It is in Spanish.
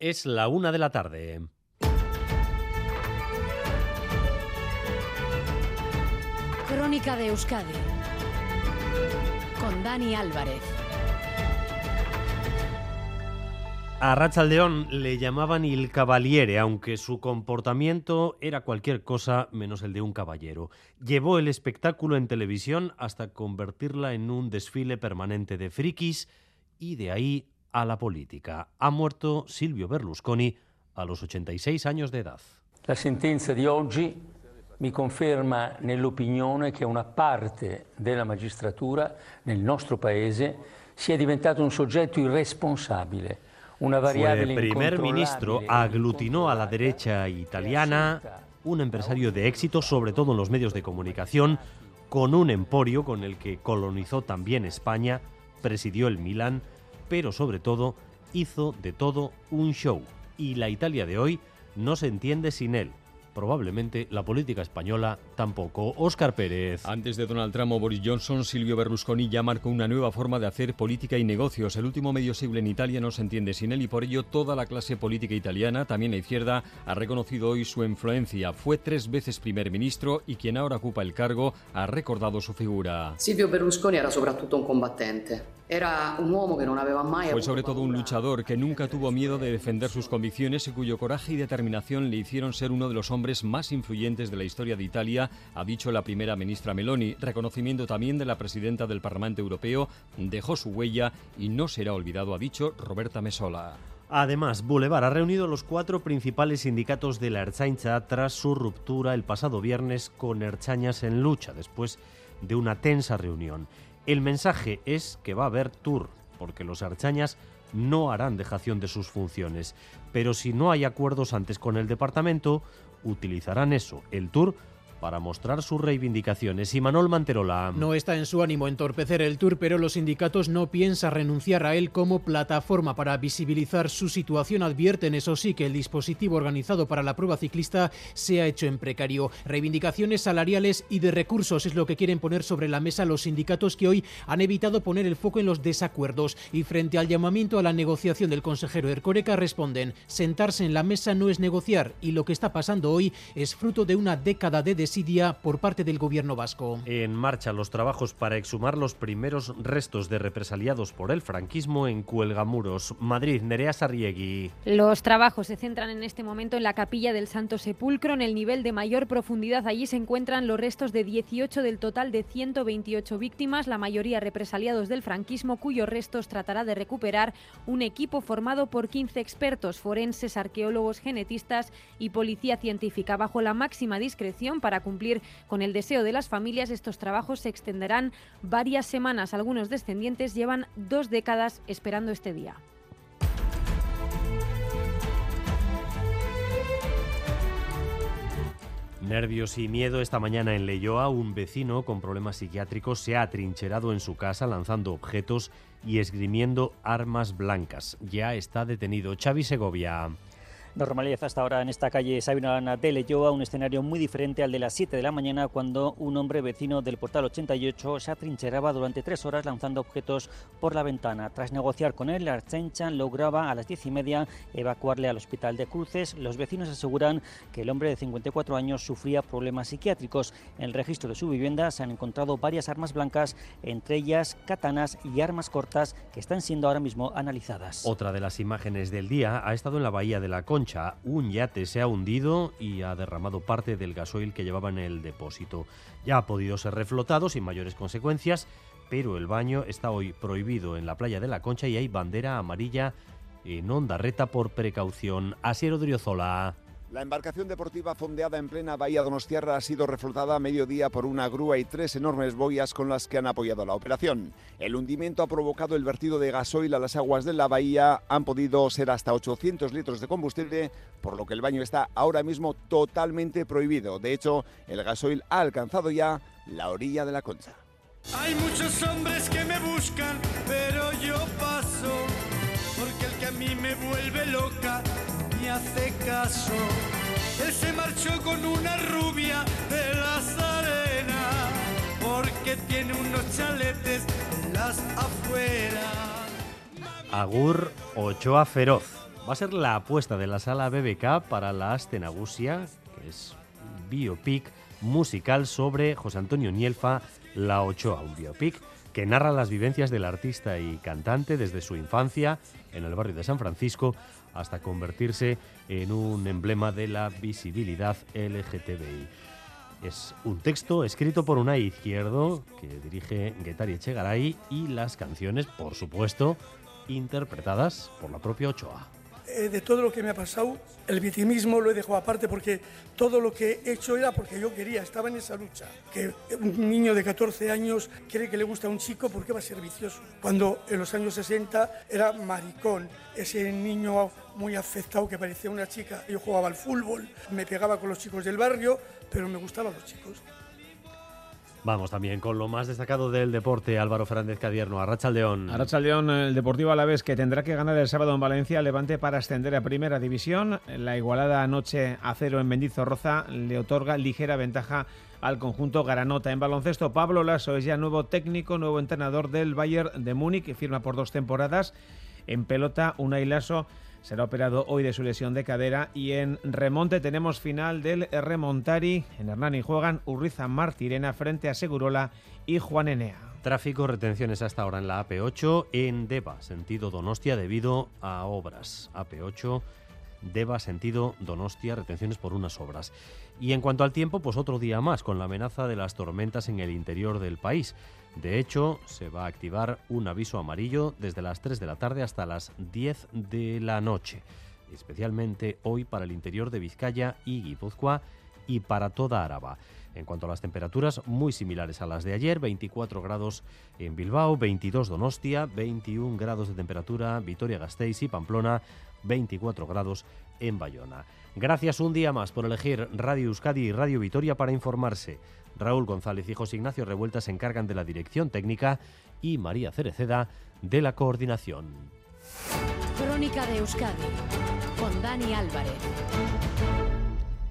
Es la una de la tarde. Crónica de Euskadi con Dani Álvarez. A Rachaldeón le llamaban il Cavaliere, aunque su comportamiento era cualquier cosa menos el de un caballero. Llevó el espectáculo en televisión hasta convertirla en un desfile permanente de frikis y de ahí a la política. Ha muerto Silvio Berlusconi a los 86 años de edad. La sentenza di oggi mi conferma nell'opinione che una parte della magistratura nel nostro paese sia diventato un soggetto irresponsabile. Una Fue variabile primer ministro, aglutinó a la derecha italiana, un empresario de éxito, sobre todo en los medios de comunicación, con un emporio con el que colonizó también España, presidió el Milán, pero sobre todo hizo de todo un show. Y la Italia de hoy no se entiende sin él. Probablemente la política española tampoco. Óscar Pérez. Antes de Donald Trump o Boris Johnson, Silvio Berlusconi ya marcó una nueva forma de hacer política y negocios. El último medio siglo en Italia no se entiende sin él y por ello toda la clase política italiana, también la izquierda, ha reconocido hoy su influencia. Fue tres veces primer ministro y quien ahora ocupa el cargo ha recordado su figura. Silvio Berlusconi era soprattutto un combattente. Era un uomo che non aveva mai Fue sobre todo un luchador que nunca tuvo miedo de defender sus convicciones y cuyo coraje y determinación le hicieron ser uno de los hombres más influyentes de la historia de Italia, ha dicho la primera ministra Meloni. Reconocimiento también de la presidenta del Parlamento Europeo, dejó su huella y no será olvidado, ha dicho Roberta Mesola. Además, Boulevard ha reunido los cuatro principales sindicatos de la Erchaincha tras su ruptura el pasado viernes con Erchañas en lucha, después de una tensa reunión. El mensaje es que va a haber tour, porque los Erchañas no harán dejación de sus funciones. Pero si no hay acuerdos antes con el departamento, utilizarán eso, el tour, para mostrar sus reivindicaciones. Y Manol Manterola. No está en su ánimo entorpecer el tour, pero los sindicatos no piensan renunciar a él como plataforma para visibilizar su situación. Advierten, eso sí, que el dispositivo organizado para la prueba ciclista se ha hecho en precario. Reivindicaciones salariales y de recursos es lo que quieren poner sobre la mesa los sindicatos que hoy han evitado poner el foco en los desacuerdos. Y frente al llamamiento a la negociación del consejero Ercoreca responden, sentarse en la mesa no es negociar y lo que está pasando hoy es fruto de una década de desidia por parte del gobierno vasco. En marcha los trabajos para exhumar los primeros restos de represaliados por el franquismo en Cuelgamuros, Madrid. Nerea Sarriegui. Los trabajos se centran en este momento en la capilla del Santo Sepulcro. En el nivel de mayor profundidad allí se encuentran los restos de 18 del total de 128 víctimas, la mayoría represaliados del franquismo, cuyos restos tratará de recuperar un equipo formado por 15 expertos forenses, arqueólogos, genetistas y policía científica. Bajo la máxima discreción para cumplir con el deseo de las familias, estos trabajos se extenderán varias semanas. Algunos descendientes llevan dos décadas esperando este día. Nervios y miedo esta mañana en Leyoa, un vecino con problemas psiquiátricos se ha atrincherado en su casa lanzando objetos y esgrimiendo armas blancas. Ya está detenido Xavi Segovia. Normalidad hasta ahora en esta calle Sabina de Leyoa, un escenario muy diferente al de las 7 de la mañana cuando un hombre vecino del portal 88 se atrincheraba durante tres horas lanzando objetos por la ventana. Tras negociar con él, la Archencha lograba a las 10 y media evacuarle al hospital de Cruces. Los vecinos aseguran que el hombre de 54 años sufría problemas psiquiátricos. En el registro de su vivienda se han encontrado varias armas blancas, entre ellas katanas y armas cortas que están siendo ahora mismo analizadas. Otra de las imágenes del día ha estado en la bahía de la Concha. Un yate se ha hundido y ha derramado parte del gasoil que llevaba en el depósito. Ya ha podido ser reflotado sin mayores consecuencias, pero el baño está hoy prohibido en la playa de la Concha y hay bandera amarilla en Ondarreta por precaución. Asier Odriozola. La embarcación deportiva fondeada en plena bahía Donostiarra ha sido reflotada a mediodía por una grúa y tres enormes boyas con las que han apoyado la operación. El hundimiento ha provocado el vertido de gasoil a las aguas de la bahía. Han podido ser hasta 800 litros de combustible, por lo que el baño está ahora mismo totalmente prohibido. De hecho, el gasoil ha alcanzado ya la orilla de la concha. Hay muchos hombres que me buscan, pero yo paso, porque el que a mí me vuelve loca hace caso. Él se marchó con una rubia de las arenas, porque tiene unos chaletes en las afueras. Agur Ochoa Feroz. va a ser la apuesta de la sala BBK para la Astenagusia, que es biopic musical sobre José Antonio Nielfa La Ochoa, un biopic que narra las vivencias del artista y cantante desde su infancia en el barrio de San Francisco hasta convertirse en un emblema de la visibilidad LGTBI. Es un texto escrito por Unai Izquierdo, que dirige Guetari Echegaray, y las canciones, por supuesto, interpretadas por la propia Ochoa. Eh, de todo lo que me ha pasado, el victimismo lo he dejado aparte porque todo lo que he hecho era porque yo quería, estaba en esa lucha. Que un niño de 14 años quiere que le guste a un chico, ¿por qué va a ser vicioso? Cuando en los años 60 era maricón, ese niño muy afectado que parecía una chica. Yo jugaba al fútbol, me pegaba con los chicos del barrio, pero me gustaban los chicos. Vamos también con lo más destacado del deporte, Álvaro Fernández Cadierno, Arrachaldeón. Arrachaldeón, el Deportivo Alavés que tendrá que ganar el sábado en Valencia, Levante para ascender a Primera División. La igualada anoche a cero en Mendizorroza le otorga ligera ventaja al conjunto Garanota. En baloncesto, Pablo Lasso es ya nuevo técnico, nuevo entrenador del Bayern de Múnich, que firma por dos temporadas. En pelota, Unai Lasso será operado hoy de su lesión de cadera y en remonte tenemos final del Remontari. En Hernani juegan Urriza Martirena frente a Segurola y Juan Enea. Tráfico, retenciones hasta ahora en la AP8 en Deva, sentido Donostia, debido a obras. AP8, Deva, sentido Donostia, retenciones por unas obras. Y en cuanto al tiempo, pues otro día más, con la amenaza de las tormentas en el interior del país. De hecho, se va a activar un aviso amarillo desde las 3 de la tarde hasta las 10 de la noche, especialmente hoy para el interior de Vizcaya y Guipúzcoa y para toda Araba. En cuanto a las temperaturas, muy similares a las de ayer, 24 grados en Bilbao, 22 Donostia, 21 grados de temperatura Vitoria-Gasteiz y Pamplona, 24 grados en Bayona. Gracias un día más por elegir Radio Euskadi y Radio Vitoria para informarse. Raúl González y José Ignacio Revuelta se encargan de la dirección técnica y María Cereceda de la coordinación. Crónica de Euskadi con Dani Álvarez.